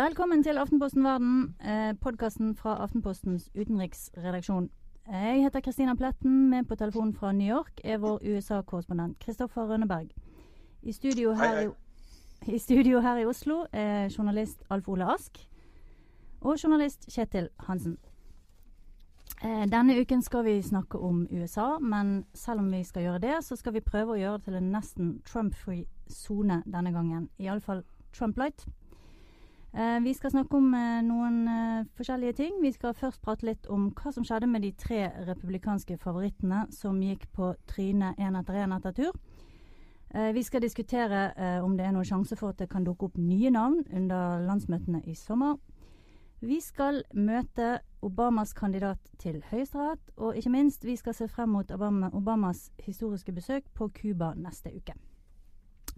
Velkommen til Aftenposten Verden, eh, podkasten fra Aftenpostens utenriksredaksjon. Jeg heter Kristina Pletten. Med på telefonen fra New York er vår USA-korrespondent Kristoffer Rønneberg. I studio, her, hei, hei. I studio her i Oslo er journalist Alf Ole Ask og journalist Kjetil Hansen. Eh, denne uken skal vi snakke om USA, men selv om vi skal gjøre det, så skal vi prøve å gjøre det til en nesten Trump-free sone denne gangen. Iallfall Trump-light. Eh, vi skal snakke om eh, noen forskjellige ting. Vi skal først prate litt om hva som skjedde med de tre republikanske favorittene som gikk på trynet én etter én etter tur. Vi skal diskutere om det er noen sjanse for at det kan dukke opp nye navn under landsmøtene i sommer. Vi skal møte Obamas kandidat til Høyesterett, og ikke minst, vi skal se frem mot Obama, Obamas historiske besøk på Cuba neste uke.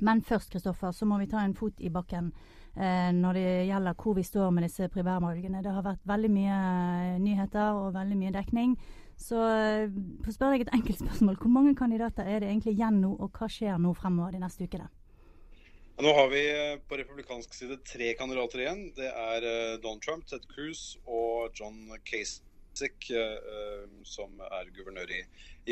Men først, Kristoffer, så må vi ta en fot i bakken eh, når det gjelder hvor vi står med disse primærvalgene. Det har vært veldig mye eh, nyheter og veldig mye dekning. Så eh, for å spørre deg et enkelt spørsmål, hvor mange kandidater er det egentlig igjen nå, og hva skjer nå fremover de neste ukene? Nå har vi eh, på republikansk side tre kandidater igjen. Det er eh, Donald Trump, Ted Cruz og John Kasich, eh, som er guvernør i,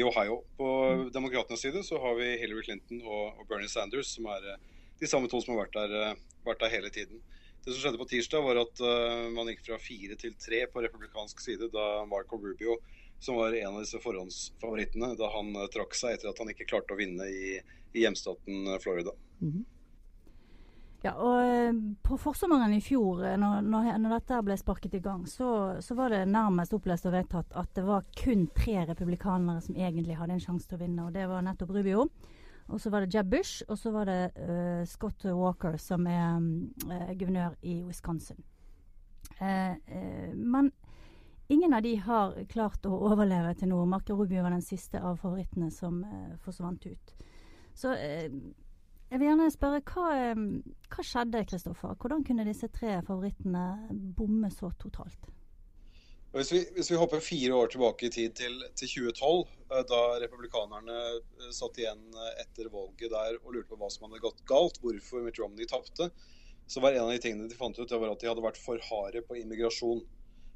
Ohio. På mm. demokratenes side så har vi Hillary Clinton og Bernie Sanders, som er de samme to som har vært der, vært der hele tiden. Det som skjedde på tirsdag, var at uh, man gikk fra fire til tre på republikansk side da Marco Rubio, som var en av disse forhåndsfavorittene, da han uh, trakk seg etter at han ikke klarte å vinne i, i hjemstaten Florida. Mm -hmm. Ja, og eh, På forsommeren i fjor, eh, når, når dette ble sparket i gang, så, så, var det nærmest opplest og vedtatt at det var kun tre republikanere som egentlig hadde en sjanse til å vinne. og Det var nettopp Rubio. Og så var det Jeb Bush, og så var det uh, Scott Walker, som er uh, guvernør i Wisconsin. Uh, men ingen av de har klart å overleve til nå. Marco Rubio var den siste av favorittene som forsvant ut. Så jeg vil gjerne spørre, hva, hva skjedde, Kristoffer? Hvordan kunne disse tre favorittene bomme så totalt? Hvis vi, hvis vi, hopper fire år tilbake i tid til, til 2012, eh, da republikanerne eh, satt igjen eh, etter valget der og lurte på hva som hadde gått galt, hvorfor Mitt Romney tapte, så var en av de tingene de fant ut, det var at de hadde vært for harde på immigrasjon.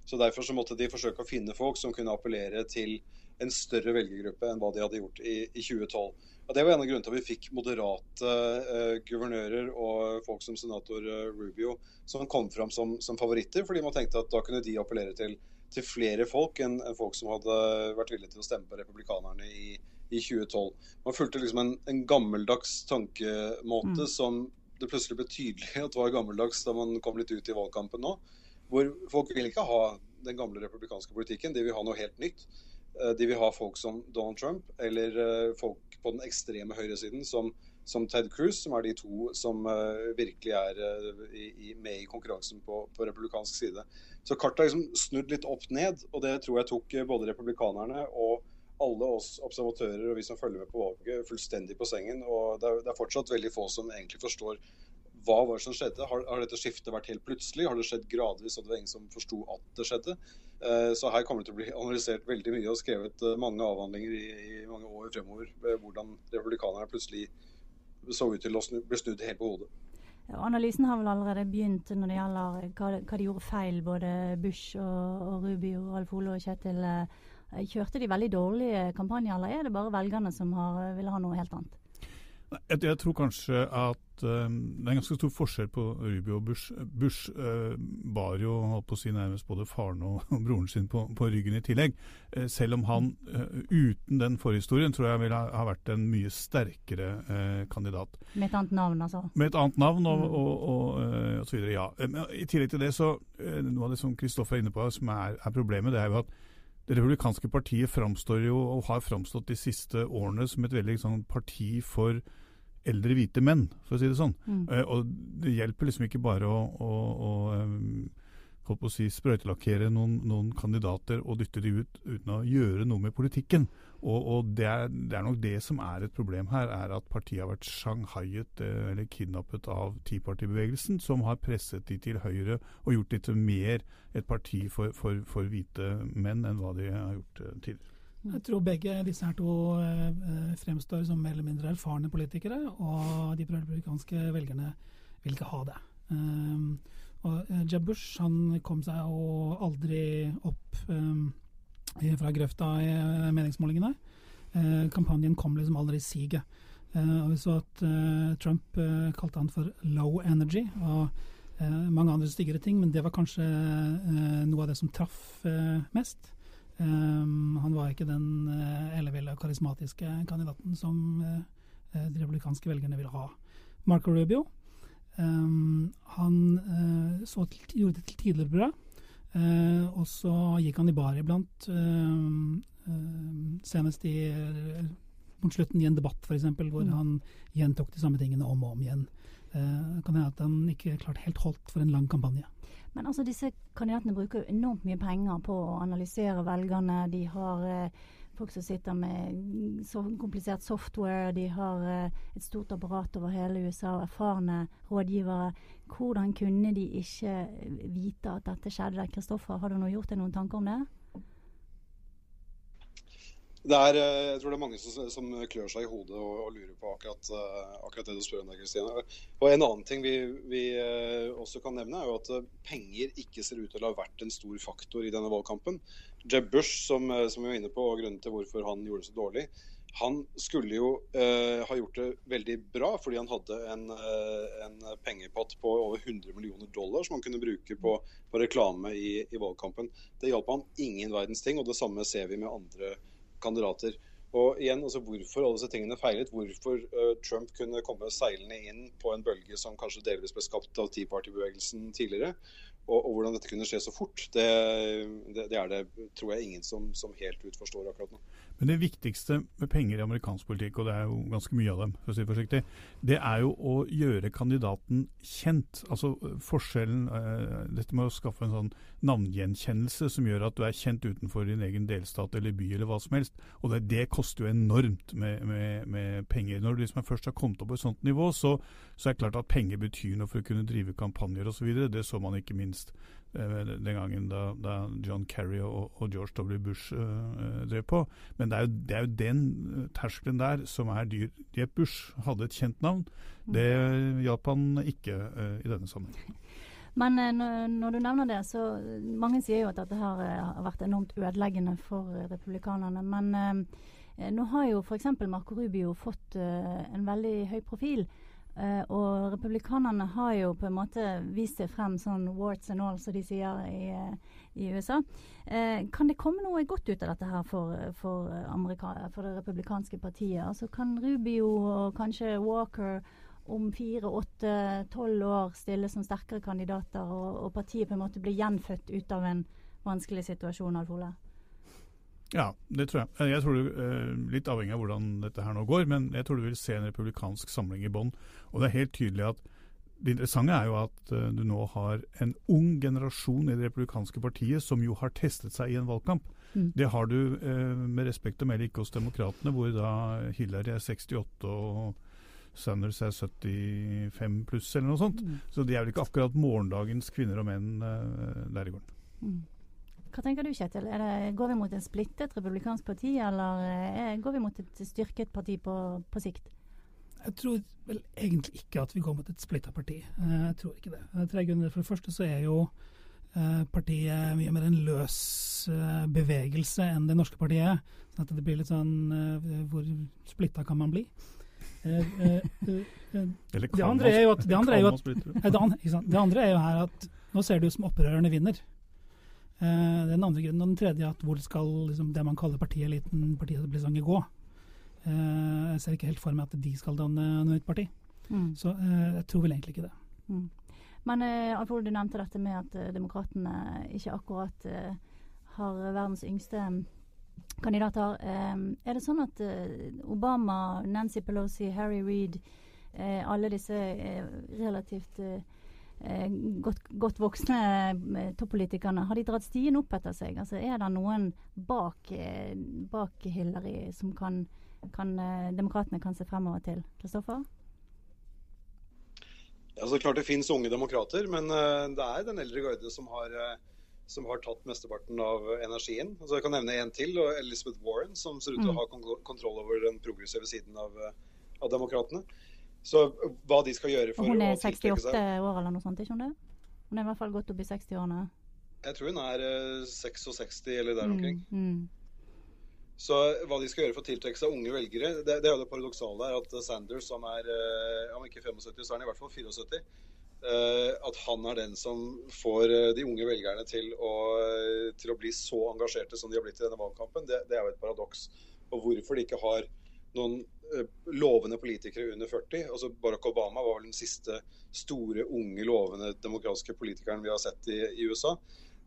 Så Derfor så måtte de forsøke å finne folk som kunne appellere til en større velgergruppe enn hva de hadde gjort i, i 2012. Og Det var en av grunnene til at vi fikk moderate uh, guvernører og folk som senator uh, Rubio som kom fram som, som, favoritter, fordi man tenkte at da kunne de appellere til, til flere folk enn, folk som hadde vært villige til å stemme på republikanerne i, i 2012. Man fulgte liksom en, en gammeldags tankemåte mm. som det plutselig ble tydelig at var gammeldags da man kom litt ut i valgkampen nå. Hvor folk vil ikke ha den gamle republikanske politikken, de vil ha noe helt nytt. Eh, de vil ha folk som Donald Trump, eller folk på den ekstreme høyresiden som, som Ted Cruz, som er de to som uh, virkelig er i, i, med i konkurransen på, på, republikansk side. Så kartet har liksom snudd litt opp ned, og det tror jeg tok uh, både republikanerne og alle oss observatører og vi som følger med på valget, fullstendig på sengen. Og det er, det er fortsatt veldig få som egentlig forstår hva var det som skjedde? Har, har, dette skiftet vært helt plutselig? Har det skjedd gradvis, og det var ingen som forsto at det skjedde? Uh, så her kommer det til å bli analysert veldig mye og skrevet uh, mange avhandlinger i, i, mange år fremover. Hvordan republikanerne plutselig så ut til å bli snudd helt på hodet. Analysen har vel allerede begynt når det gjelder hva, hva de gjorde feil, både Bush og, og Rubio, Alf Ole og Kjetil. Kjørte de veldig dårlige kampanjer, eller er det bare velgerne som har, vil ha noe helt annet? Jeg, jeg, tror kanskje at um, det er en ganske stor forskjell på Rubio og Bush. Bush uh, bar jo holdt på å si nærmest både faren og, og broren sin på, på, ryggen i tillegg. Uh, selv om han uten den forhistorien tror jeg ville ha, ha vært en mye sterkere kandidat. Med et annet navn, altså? Med et annet navn og, mm. og, og, og så videre, ja. I tillegg til det så Noe av det som Kristoffer er inne på som er, er problemet, det er jo at det republikanske partiet framstår jo, og har framstått de siste årene, som et veldig sånn, parti for eldre hvite menn, for å si det sånn. Mm. Uh, og det hjelper liksom ikke bare å, å, å holdt på å si, sprøytelakkere noen, noen, kandidater og dytte de ut uten å gjøre noe med politikken. Og, og det, er, det, er, nok det som er et problem her, er at partiet har vært shanghaiet eh, eller kidnappet av tipartibevegelsen, som har presset de til høyre og gjort de til mer et parti for, for, for hvite menn enn hva de har gjort eh, tidligere. Jeg tror begge disse her to eh, fremstår som mer eller mindre erfarne politikere, og de republikanske velgerne vil ikke ha det. Um, Og Jabush Jeb Bush han kom seg jo aldri opp eh, fra grøfta i meningsmålingene. Eh, kampanjen kom liksom aldri i siget. Eh, og vi så at Trump kalte han for low energy. og mange andre styggere ting, men det var kanskje noe av det som traff mest. Han var ikke den elleville karismatiske kandidaten som de republikanske velgerne ville ha. Marco Rubio um, han uh, så til, gjorde det til tider bra, og så gikk han i bar iblant. senest i, mot slutten i en debatt, f.eks., hvor mm. han gjentok de samme tingene om og om igjen. kan hende at han ikke klart helt holdt for en lang kampanje. Men altså, disse kandidatene bruker jo enormt mye penger på å analysere velgerne. De har eh, folk som sitter med så komplisert software. De har eh, et stort apparat over hele USA og erfarne rådgivere. Hvordan kunne de ikke vite at dette skjedde? Kristoffer, har du nå gjort deg noen tanker om det? Det er, eh, jeg tror det er mange som, som klør seg i hodet og, og lurer på akkurat, uh, akkurat, det du spør om der, Kristine. Og En annen ting vi, vi uh, også kan nevne, er jo at penger ikke ser ut til å ha vært en stor faktor i denne valgkampen. Jeb Bush, som, som vi var inne på, og grunnen til hvorfor han gjorde det så dårlig, han skulle jo eh, ha gjort det veldig bra, fordi han hadde en, en, pengepott på over 100 millioner dollar som han kunne bruke på, på reklame i, i, valgkampen. Det hjalp han ingen verdens ting, og det samme ser vi med andre kandidater. Og igjen, altså Hvorfor alle disse tingene feilet, hvorfor uh, Trump kunne komme seilende inn på en bølge som kanskje delvis ble skapt av Tea Party-bevegelsen tidligere, og, og, hvordan dette kunne skje så fort, det, det, det er det tror jeg ingen som, som helt ut forstår akkurat nå. Men det viktigste med penger i amerikansk politikk, og det er jo ganske mye av dem, for å si forsiktig, det er jo å gjøre kandidaten kjent. Altså forskjellen eh, Dette med å skaffe en sånn navngjenkjennelse som gjør at du er kjent utenfor din egen delstat eller by eller hva som helst. Og det, det koster jo enormt med, med, med, penger. Når du liksom først har kommet opp på et sånt nivå, så, så er det klart at penger betyr noe for å kunne drive kampanjer osv. Det så man ikke minst den gangen da, da John Kerry og, og, George W. Bush uh, drev på. Men det er, jo, det er, jo, den terskelen der som er dyr. Jeb Bush hadde et kjent navn. Det hjalp han ikke uh, i denne sammenheng. Men når du nevner det, så Mange sier jo at dette her har vært enormt ødeleggende for republikanerne. Men nå har jo f.eks. Marco Rubio fått en veldig høy profil. Uh, og republikanerne har jo på en måte vist seg frem sånn warts and all, som de sier i, uh, i USA. Uh, kan det komme noe godt ut av dette her for, for, for, det republikanske partiet? Altså Kan Rubio og kanskje Walker om fire, åtte, tolv år stille som sterkere kandidater, og, og, partiet på en måte bli gjenfødt ut av en vanskelig situasjon, Alf Ole? Ja, det tror jeg. Jeg tror du, Litt avhengig av hvordan dette her nå går, men jeg tror du vil se en republikansk samling i bånn. Og det er helt tydelig at det interessante er jo at uh, du nå har en ung generasjon i det republikanske partiet som jo har testet seg i en valgkamp. Mm. Det har du uh, med respekt å melde ikke hos demokratene, hvor da Hillary er 68 og Sanders er 75 pluss eller noe sånt. Mm. Så de er vel ikke akkurat morgendagens kvinner og menn der i gården. Mm. Hva tenker du, Kjetil? Det, går vi mot en splittet republikansk parti, eller er, eh, går vi mot et styrket parti på, på, sikt? Jeg tror vel egentlig ikke at vi går mot et splitta parti. Eh, jeg tror ikke det. Tre grunner. For det første så er jo eh, partiet mye mer en løs bevegelse enn det norske partiet Så Sånn at det blir litt sånn Hvor splitta kan man bli? det andre er jo at det andre er jo, at, det andre er jo her at nå ser det ut som opprørerne vinner. Uh, den andre grunnen, og den tredje, at hvor skal liksom, det man kaller partieliten, partietablissement, gå? Uh, jeg ser ikke helt for meg at de skal danne noe nytt parti. Mm. Så uh, jeg tror vel egentlig ikke det. Mm. Men uh, Alfred, du nevnte dette med at uh, demokratene ikke akkurat har verdens yngste kandidater. er det sånn at Obama, Nancy Pelosi, Harry Reid, alle disse relativt Eh, godt, godt, voksne eh, toppolitikerne, har de dratt stien opp etter seg? Altså, er det noen bak, eh, bak Hillary som kan, kan demokratene kan se fremover til? Kristoffer? Ja, så klart Det finnes unge demokrater, men det er den eldre garde som har, som har tatt mesteparten av energien. Altså, jeg kan nevne en til, Elizabeth Warren, som ser ut til å mm. ha kontroll over den progressive siden av, av demokratene. Så hva de skal gjøre for å tiltrekke seg Hun er 68 år eller noe sånt, ikke hun det? Hun er i hvert fall godt opp i 60-årene. Jeg tror hun er 66 eller der omkring. Mm, mm. Så hva de skal gjøre for å tiltrekke seg unge velgere, det, det er jo det paradoksale her. At Sanders, som er om ikke 75, så er han i hvert fall 74. At han er den som får de unge velgerne til å, til å bli så engasjerte som de har blitt i denne valgkampen, det, det er jo et paradoks. Og hvorfor de ikke har noen lovende politikere under 40. altså Barack Obama var vel den siste store, unge, lovende demokratiske politikeren vi har sett i, i USA.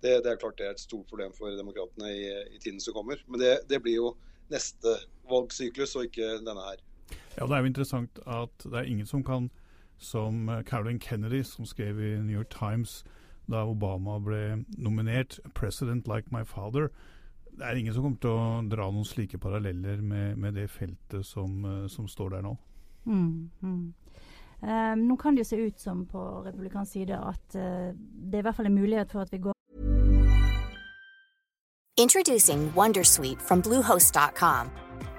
Det, det, er klart det er et stort problem for demokratene i, i tiden som kommer. Men det, det, blir jo neste valgsyklus, og ikke denne her. Ja, Det er jo interessant at det er ingen som kan, som Caroline Kennedy, som skrev i New York Times da Obama ble nominert, 'President like my father'. Det er ingen som kommer til å dra noen slike paralleller med, med det feltet som, som, står der nå. Mm, mm. Um, nå kan det jo se ut som på republikansk side at uh, det er i hvert fall en mulighet for at vi går Introducing Wondersuite from Bluehost.com.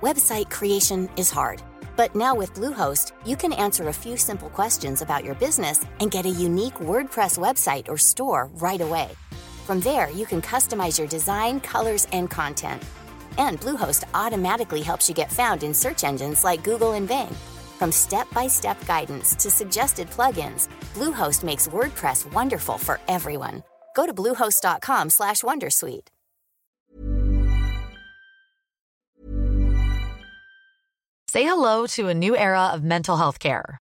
Website creation is hard, but now with Bluehost, you can answer a few simple questions about your business and get a unique WordPress website or store right away. From there, you can customize your design, colors, and content. And Bluehost automatically helps you get found in search engines like Google and Bing. From step-by-step guidance to suggested plugins, Bluehost makes WordPress wonderful for everyone. Go to bluehost.com/wondersuite. Say hello to a new era of mental health care.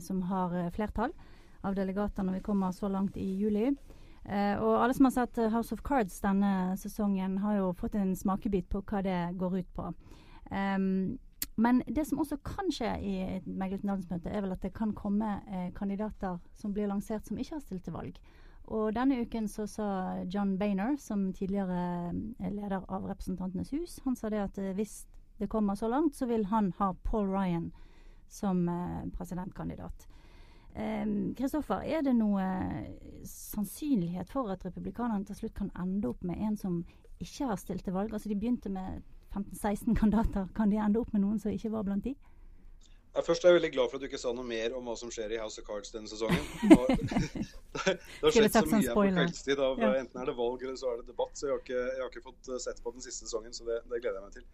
som har eh, flertall av delegater når vi kommer så langt i juli. Eh, og alle som har sett House of Cards denne sesongen, har jo fått en smakebit på hva det går ut på. Um, men det som også kan skje i et meglet landsmøte, er vel at det kan komme eh, kandidater som blir lansert som ikke har stilt til valg. Og denne uken så sa John Bainer, som tidligere leder av Representantenes hus, han sa det at hvis det kommer så langt, så vil han ha Paul Ryan som eh, presidentkandidat. Kristoffer, er det noe sannsynlighet for at republikanerne til slutt kan ende opp med en som ikke har stilt til valg? Altså De begynte med 15-16 kandidater. Kan de ende opp med noen som ikke var blant de? Ja, først er jeg veldig glad for at du ikke sa noe mer om hva som skjer i House of Cards denne sesongen. det, har skjedd så mye på kveldstid. Av, ja. Enten er det valg eller så er det debatt. Så jeg har ikke, jeg har ikke fått eh, sett på den siste sesongen, så det, det gleder jeg meg til.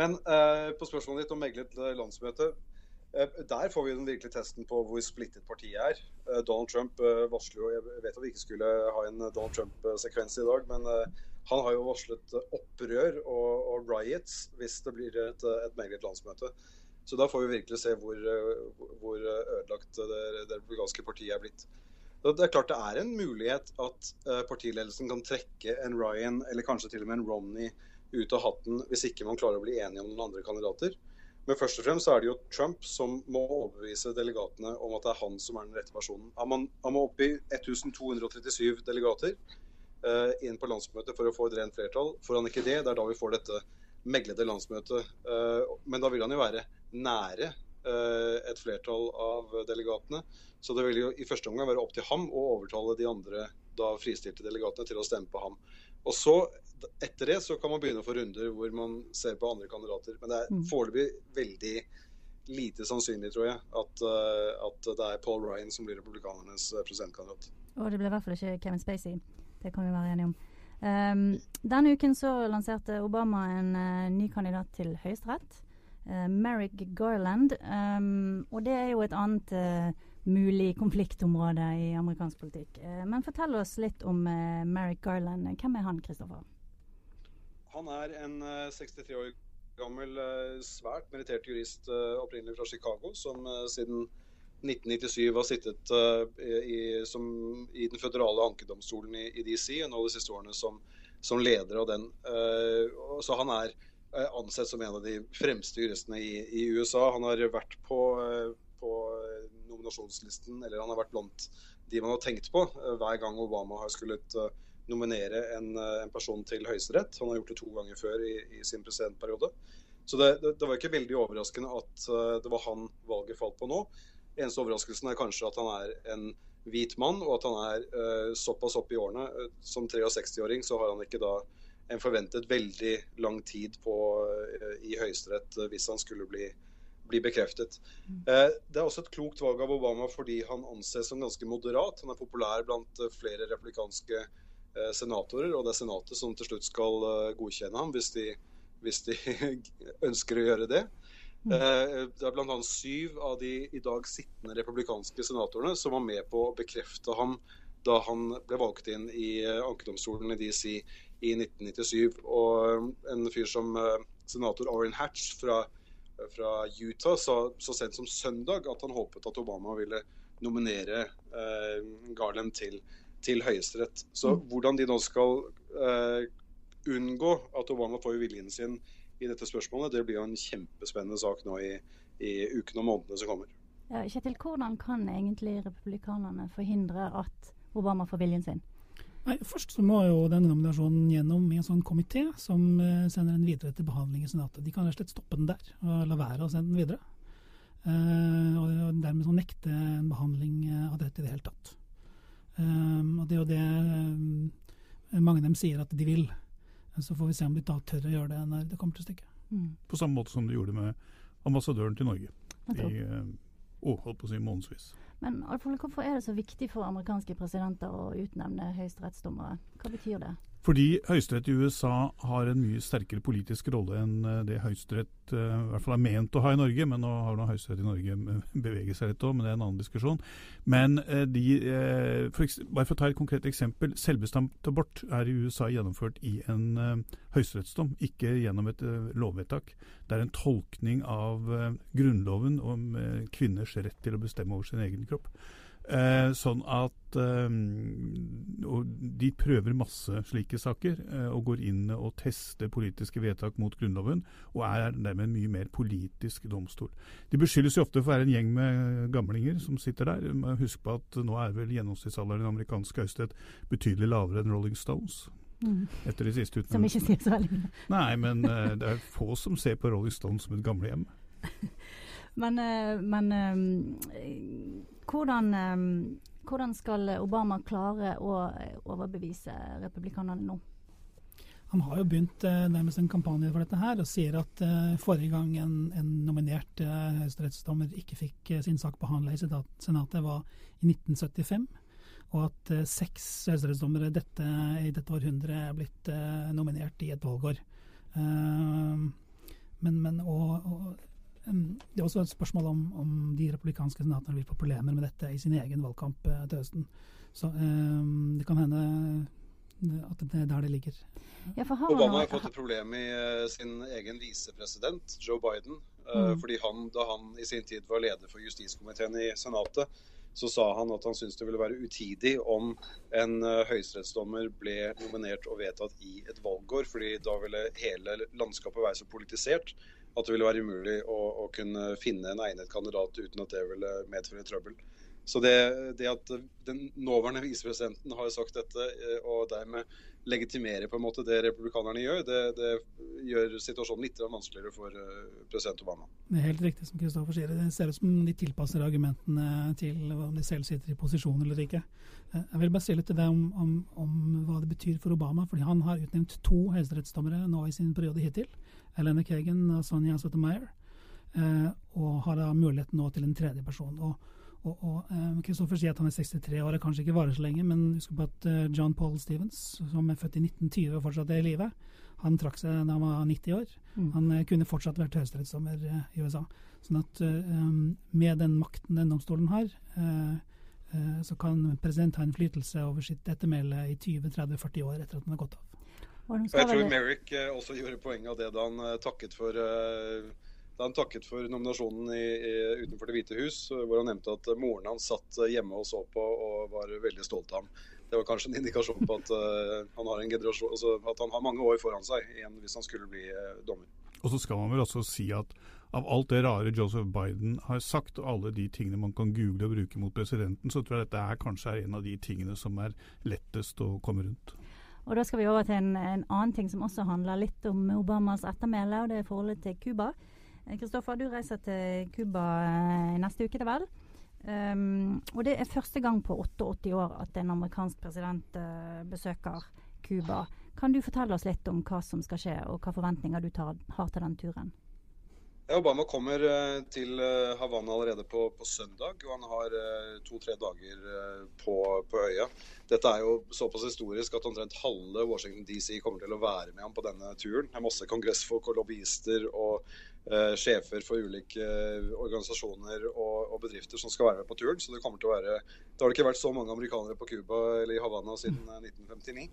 Men uh, på spørsmålet ditt om meglet landsmøte Eh, der får vi den virkelige testen på hvor splittet partiet er. Eh, Donald Trump eh, varsler jo Jeg vet at vi ikke skulle ha en Donald Trump-sekvens i dag, men han har jo varslet opprør og, og riots hvis det blir et, et meglet landsmøte. Så da får vi virkelig se hvor, hvor ødelagt det, det republikanske partiet er blitt. Det er klart det er en mulighet at partiledelsen kan trekke en Ryan, eller kanskje til og med en Romney, ut av hatten hvis ikke man klarer å bli enige om noen andre kandidater. Men først og fremst er det jo Trump som må overbevise delegatene om at det er han som er den rette personen. Han må, opp i 1237 delegater uh, inn på landsmøtet for å få et rent flertall. Får han ikke det, det er da vi får dette meglede landsmøtet. Uh, men da vil han jo være nære uh, et flertall av delegatene. Så det vil jo i første omgang være opp til ham å overtale de andre da fristilte delegatene til å stemme på ham. Og så, Etter det så kan man begynne å få runder hvor man ser på andre kandidater. Men det er Mm. foreløpig veldig lite sannsynlig, tror jeg, at, eh, at det er Paul Ryan som blir republikanernes eh, presidentkandidat. Og det ble i hvert fall ikke Kevin Spacey. Det kan vi være enige om. Um, denne uken så lanserte Obama en uh, ny kandidat til Høyesterett. Uh, Merrick Garland. Um, og det er jo et annet eh, mulig konfliktområde i amerikansk politikk. Eh, men fortell oss litt om eh, Merrick Garland. Hvem er han, Kristoffer? Han er en eh, 63 år gammel, eh, svært merittert jurist eh, opprinnelig fra Chicago, som eh, siden 1997 har sittet eh, i, som, i den føderale ankedomstolen i, i DC, og nå de siste årene som, som leder av den. Eh, så han er eh, ansett som en av de fremste juristene i, i USA. Han har vært på, eh, eh, nominasjonslisten, eller han har vært blant de man har tenkt på eh, hver gang Obama har skullet eh, nominere en, eh, en person til Høyesterett. Han har gjort det to ganger før i, i sin presidentperiode. Så det, det, det var ikke veldig overraskende at det var han valget falt på nå. Eneste overraskelsen er kanskje at han er en hvit mann, og at han er uh, såpass opp i årene. Som 63-åring så har han ikke da en forventet veldig lang tid på, uh, i Høyesterett uh, hvis han skulle bli, bli bekreftet. Eh, det er også et klokt valg av Obama fordi han anses som ganske moderat. Han er populær blant eh, flere republikanske eh, senatorer, og det er Senatet som til slutt skal godkjenne ham hvis de, hvis de ønsker å gjøre det. Eh, Det er bl.a. syv av de i dag sittende republikanske senatorene som var med på å bekrefte ham da han ble valgt inn i ankedomstolen i DC i 1997. Og en fyr som senator Orrin Hatch fra, fra Utah sa så sent som søndag at han håpet at Obama ville nominere eh, Garland til, til Høyesterett. Så hvordan de nå skal eh, unngå at Obama får viljen sin i dette spørsmålet, det blir jo en kjempespennende sak nå i, i ukene og månedene som kommer. Ja, Kjetil, hvordan kan egentlig republikanerne forhindre at Obama får viljen sin? Nei, Først så må jo denne nominasjonen gjennom i en sånn komité som eh, sender den videre til behandling i Senatet. De kan rett og slett stoppe den der og la være å sende den videre. Eh, og dermed så nekte en behandling eh, av dette i det hele tatt. Og det er jo det eh, mange av dem sier at de vil. Så får vi se om de da tør å gjøre det når det kommer til stykket. Mm. På samme måte som de gjorde med ambassadøren til Norge i å, holdt på å si månedsvis. Men Alf hvorfor er det så viktig for amerikanske presidenter å utnevne høyesterettsdommere? Hva betyr det? Fordi Høyesterett i USA har en mye sterkere politisk rolle enn eh, det Høyesterett eh, i hvert fall er ment å ha i Norge. Men nå har nå Høyesterett i Norge beveget seg litt òg, men det er en annen diskusjon. Men eh, de, for, bare for å ta et konkret eksempel. Selvbestemt abort er i USA gjennomført i en høyesterettsdom, ikke gjennom et lovvedtak. Det er en tolkning av Grunnloven om kvinners rett til å bestemme over sin egen kropp. Eh, sånn at eh, De prøver masse slike saker eh, og går inn og tester politiske vedtak mot Grunnloven, og er dermed en mye mer politisk domstol. De beskyldes jo ofte for å være en gjeng med gamlinger som sitter der. Husk på at nå er vel gjennomsnittsalderen i den amerikanske høyesterett betydelig lavere enn Rolling Stones. Mm. Etter de siste Som ikke sier så veldig mye. Nei, men eh, det er få som ser på Rolling Stones som et gamlehjem. Men, eh, men eh, hvordan, eh, hvordan skal Obama klare å overbevise republikanerne nå? Han har jo begynt nærmest en kampanje for dette her, og sier at forrige gang en, en nominert høyesterettsdommer ikke fikk sin sak behandla i Senatet, var i 1975. Og at seks høyesterettsdommere i dette århundret er blitt nominert i et valgår. Eh, men, men og, og, det er også et spørsmål om, om de republikanske senatene vil få problemer med dette i sin egen valgkamp eh, til høsten. Så eh, det kan hende at det er der det ligger. Ja, for har Obama har fått et problem i eh, sin egen visepresident, Joe Biden. eh, Mm. Fordi han, Da han i sin tid var leder for justiskomiteen i Senatet, så sa han at han syntes det ville være utidig om en uh, høyesterettsdommer ble nominert og vedtatt i et valgår, fordi da ville hele landskapet være så politisert at det ville være umulig å, å kunne finne en egnet kandidat uten at det ville medføre trøbbel. Så det, det at den nåværende visepresidenten har sagt dette, eh, og dermed legitimerer på en måte det republikanerne gjør, det, det gjør situasjonen litt vanskeligere for president Obama. Det er helt riktig som Kristoffer sier. Det ser ut som de tilpasser argumentene til om de selv sitter i posisjon eller ikke. Jeg vil bare si litt til deg om, om, om, hva det betyr for Obama. fordi Han har utnevnt to høyesterettsdommere nå i sin periode hittil. Elena Kagan og Sonja Sotomayor. Eh, og har da muligheten nå til en tredje person. Og Kristoffer sier at han er 63 år, og kanskje ikke varer så lenge, men husk på at uh, John Paul Stevens, som er født i 1920 og fortsatt er i live, han trakk seg da han var 90 år. Mm. Han uh, kunne fortsatt vært høyesterettsdommer uh, i USA. Sånn at um, med den makten den domstolen har, så kan president ha innflytelse over sitt ettermæle i 20-30-40 år etter at han har gått av. Jeg tror Merrick også gjorde poeng av det da han takket for da han takket for nominasjonen i, i, utenfor Det hvite hus, hvor han nevnte at moren hans satt hjemme og så på og var veldig stolt av ham. Det var kanskje en indikasjon på at, uh, han, har altså, at han har mange år foran seg igjen hvis han skulle bli uh, dommer. Og så skal man vel også si at av alt det rare Joseph Biden har sagt, og alle de tingene man kan google og bruke mot presidenten, så tror jeg dette er kanskje er en av de tingene som er lettest å komme rundt. Og Da skal vi over til en, en annen ting som også handler litt om Obamas ettermæle, og det er forholdet til Cuba. Kristoffer, du reiser til Cuba eh, neste uke, det vel? Um, og det er første gang på 88 år at en amerikansk president uh, besøker Cuba. Kan du fortelle oss litt om hva som skal skje, og hva forventninger du tar, har til den turen? Obama kommer til Havanna allerede på, på, søndag, og han har to-tre dager på, på, øya. Dette er jo såpass historisk at omtrent halve Washington DC kommer til å være med ham på denne turen. Det er masse kongressfolk og lobbyister og eh, sjefer for ulike eh, organisasjoner og, og, bedrifter som skal være med på turen. Så det kommer til å være Det har ikke vært så mange amerikanere på Cuba eller i Havana siden 1959.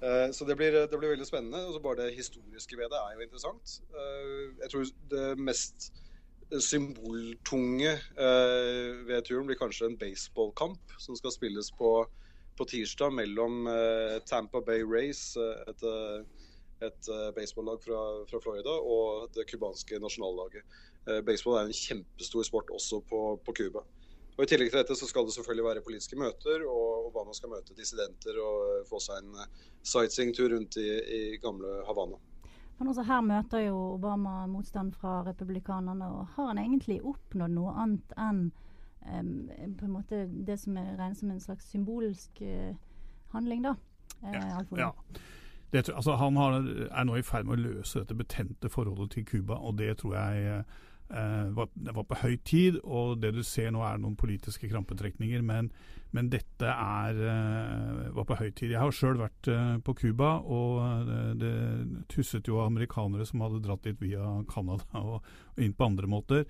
Eh, eh, så det blir, det blir, veldig spennende. og Bare det historiske ved det er jo interessant. Eh, jeg tror det mest symboltunge eh, ved turen blir kanskje en baseballkamp som skal spilles på, på tirsdag mellom Tampa Bay Race, et et baseballag baseballlag fra, fra, Florida og det cubanske nasjonallaget. Uh, baseball er en kjempestor sport også på Cuba. Og I tillegg til dette så skal det selvfølgelig være politiske møter, og Obama skal møte dissidenter og uh, få seg en sightseeingtur rundt i, i, gamle Havana. Men også Her møter jo Obama motstand fra republikanerne. og Har han egentlig oppnådd noe annet enn um, på en måte det som er regnet som en slags symbolsk handling, da? ja. ja. Det, altså, han har, er nå i ferd med å løse dette betente forholdet til Cuba, og det tror jeg eh, var, var, på høy tid. Og det du ser nå er noen politiske krampetrekninger, men, men dette er, eh, var på høy tid. Jeg har sjøl vært eh, på Cuba, og det, det, tusset jo amerikanere som hadde dratt dit via Canada og, og inn på andre måter.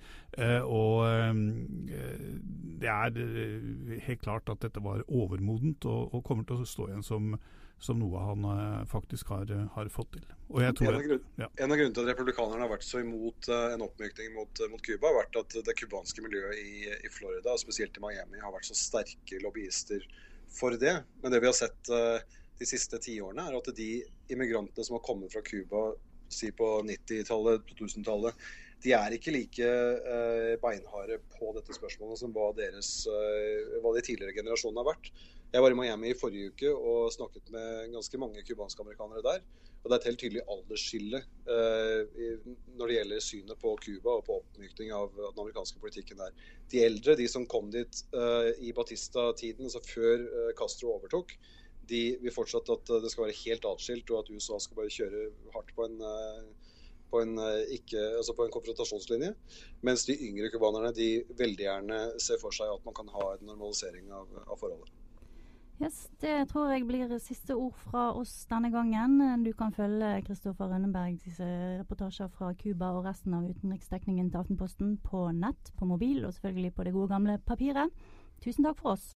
Og det er helt klart at dette var overmodent, og, og kommer til å stå igjen som som noe han uh, faktisk har, uh, har, fått til. En av, grunn, ja. en, av grunnene til at republikanerne har vært så imot uh, en oppmykning mot, mot Cuba, har vært at det cubanske miljøet i, i, Florida, spesielt i Miami, har vært så sterke lobbyister for det. Men det vi har sett de siste tiårene, er at de immigrantene som har kommet fra Cuba si på 90-tallet, 2000-tallet, de er ikke like beinharde på dette spørsmålet som hva, deres, hva de tidligere generasjonene har vært. Jeg var i Miami i forrige uke og snakket med ganske mange cubanske amerikanere der. Og det er et helt tydelig aldersskille eh, når det gjelder synet på Cuba og på oppmykning av den amerikanske politikken der. De eldre, de som kom dit eh, i Batista-tiden, altså før eh, Castro overtok, de vil fortsatt at det skal være helt atskilt, og at USA skal bare kjøre hardt på en eh, på en, eh, ikke, altså på en, konfrontasjonslinje. Mens de yngre cubanerne veldig gjerne ser for seg at man kan ha en normalisering av, av forholdet. Yes, Det tror jeg blir siste ord fra oss denne gangen. Du kan følge Kristoffer Rønnebergs reportasjer fra Cuba og resten av utenriksdekningen til Aftenposten på nett, på mobil og selvfølgelig på det gode gamle papiret. Tusen takk for oss.